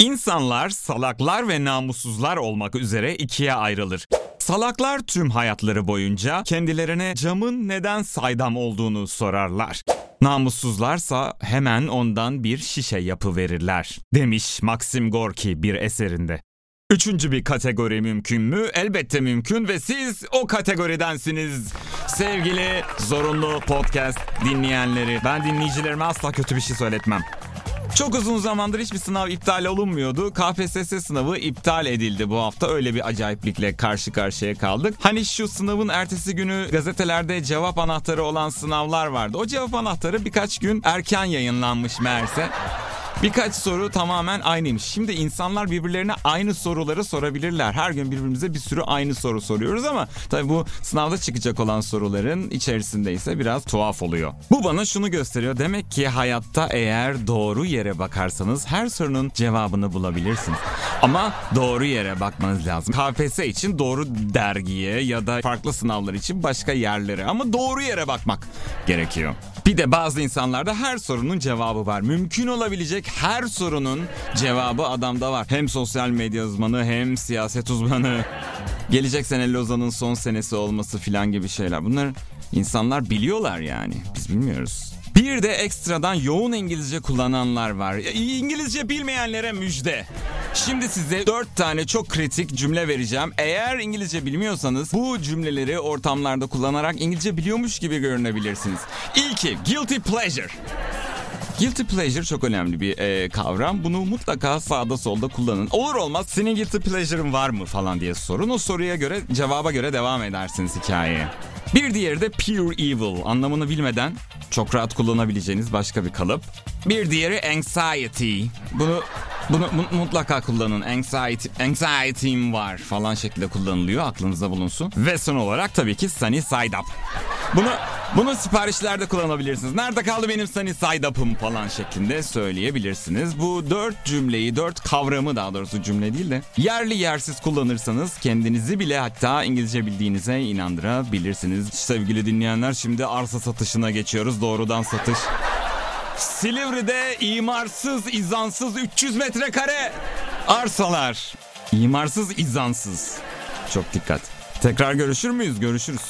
İnsanlar salaklar ve namussuzlar olmak üzere ikiye ayrılır. Salaklar tüm hayatları boyunca kendilerine camın neden saydam olduğunu sorarlar. Namussuzlarsa hemen ondan bir şişe yapı verirler. Demiş Maxim Gorki bir eserinde. Üçüncü bir kategori mümkün mü? Elbette mümkün ve siz o kategoridensiniz. Sevgili zorunlu podcast dinleyenleri. Ben dinleyicilerime asla kötü bir şey söyletmem. Çok uzun zamandır hiçbir sınav iptal olunmuyordu. KPSS sınavı iptal edildi bu hafta. Öyle bir acayiplikle karşı karşıya kaldık. Hani şu sınavın ertesi günü gazetelerde cevap anahtarı olan sınavlar vardı. O cevap anahtarı birkaç gün erken yayınlanmış meğerse. Birkaç soru tamamen aynıymış. Şimdi insanlar birbirlerine aynı soruları sorabilirler. Her gün birbirimize bir sürü aynı soru soruyoruz ama tabii bu sınavda çıkacak olan soruların içerisinde ise biraz tuhaf oluyor. Bu bana şunu gösteriyor. Demek ki hayatta eğer doğru yere bakarsanız her sorunun cevabını bulabilirsiniz. Ama doğru yere bakmanız lazım. KPSS için doğru dergiye ya da farklı sınavlar için başka yerlere ama doğru yere bakmak gerekiyor. Bir de bazı insanlarda her sorunun cevabı var. Mümkün olabilecek her sorunun cevabı adamda var. Hem sosyal medya uzmanı hem siyaset uzmanı. Gelecek sene Lozan'ın son senesi olması filan gibi şeyler. Bunlar insanlar biliyorlar yani. Biz bilmiyoruz. Bir de ekstradan yoğun İngilizce kullananlar var. İngilizce bilmeyenlere müjde. Şimdi size 4 tane çok kritik cümle vereceğim. Eğer İngilizce bilmiyorsanız bu cümleleri ortamlarda kullanarak İngilizce biliyormuş gibi görünebilirsiniz. İlki guilty pleasure. Guilty pleasure çok önemli bir e, kavram. Bunu mutlaka sağda solda kullanın. Olur olmaz senin guilty pleasure'ın var mı falan diye sorun. O soruya göre cevaba göre devam edersiniz hikayeye. Bir diğeri de pure evil. Anlamını bilmeden çok rahat kullanabileceğiniz başka bir kalıp. Bir diğeri anxiety. Bunu bunu mutlaka kullanın. Anxiety, anxiety'm var falan şekilde kullanılıyor. Aklınızda bulunsun. Ve son olarak tabii ki sunny side up. Bunu bunu siparişlerde kullanabilirsiniz. Nerede kaldı benim sunny side up'ım falan şeklinde söyleyebilirsiniz. Bu dört cümleyi, dört kavramı daha doğrusu cümle değil de yerli yersiz kullanırsanız kendinizi bile hatta İngilizce bildiğinize inandırabilirsiniz. Sevgili dinleyenler şimdi arsa satışına geçiyoruz. Doğrudan satış. Silivri'de imarsız, izansız 300 metrekare arsalar. İmarsız, izansız. Çok dikkat. Tekrar görüşür müyüz? Görüşürüz.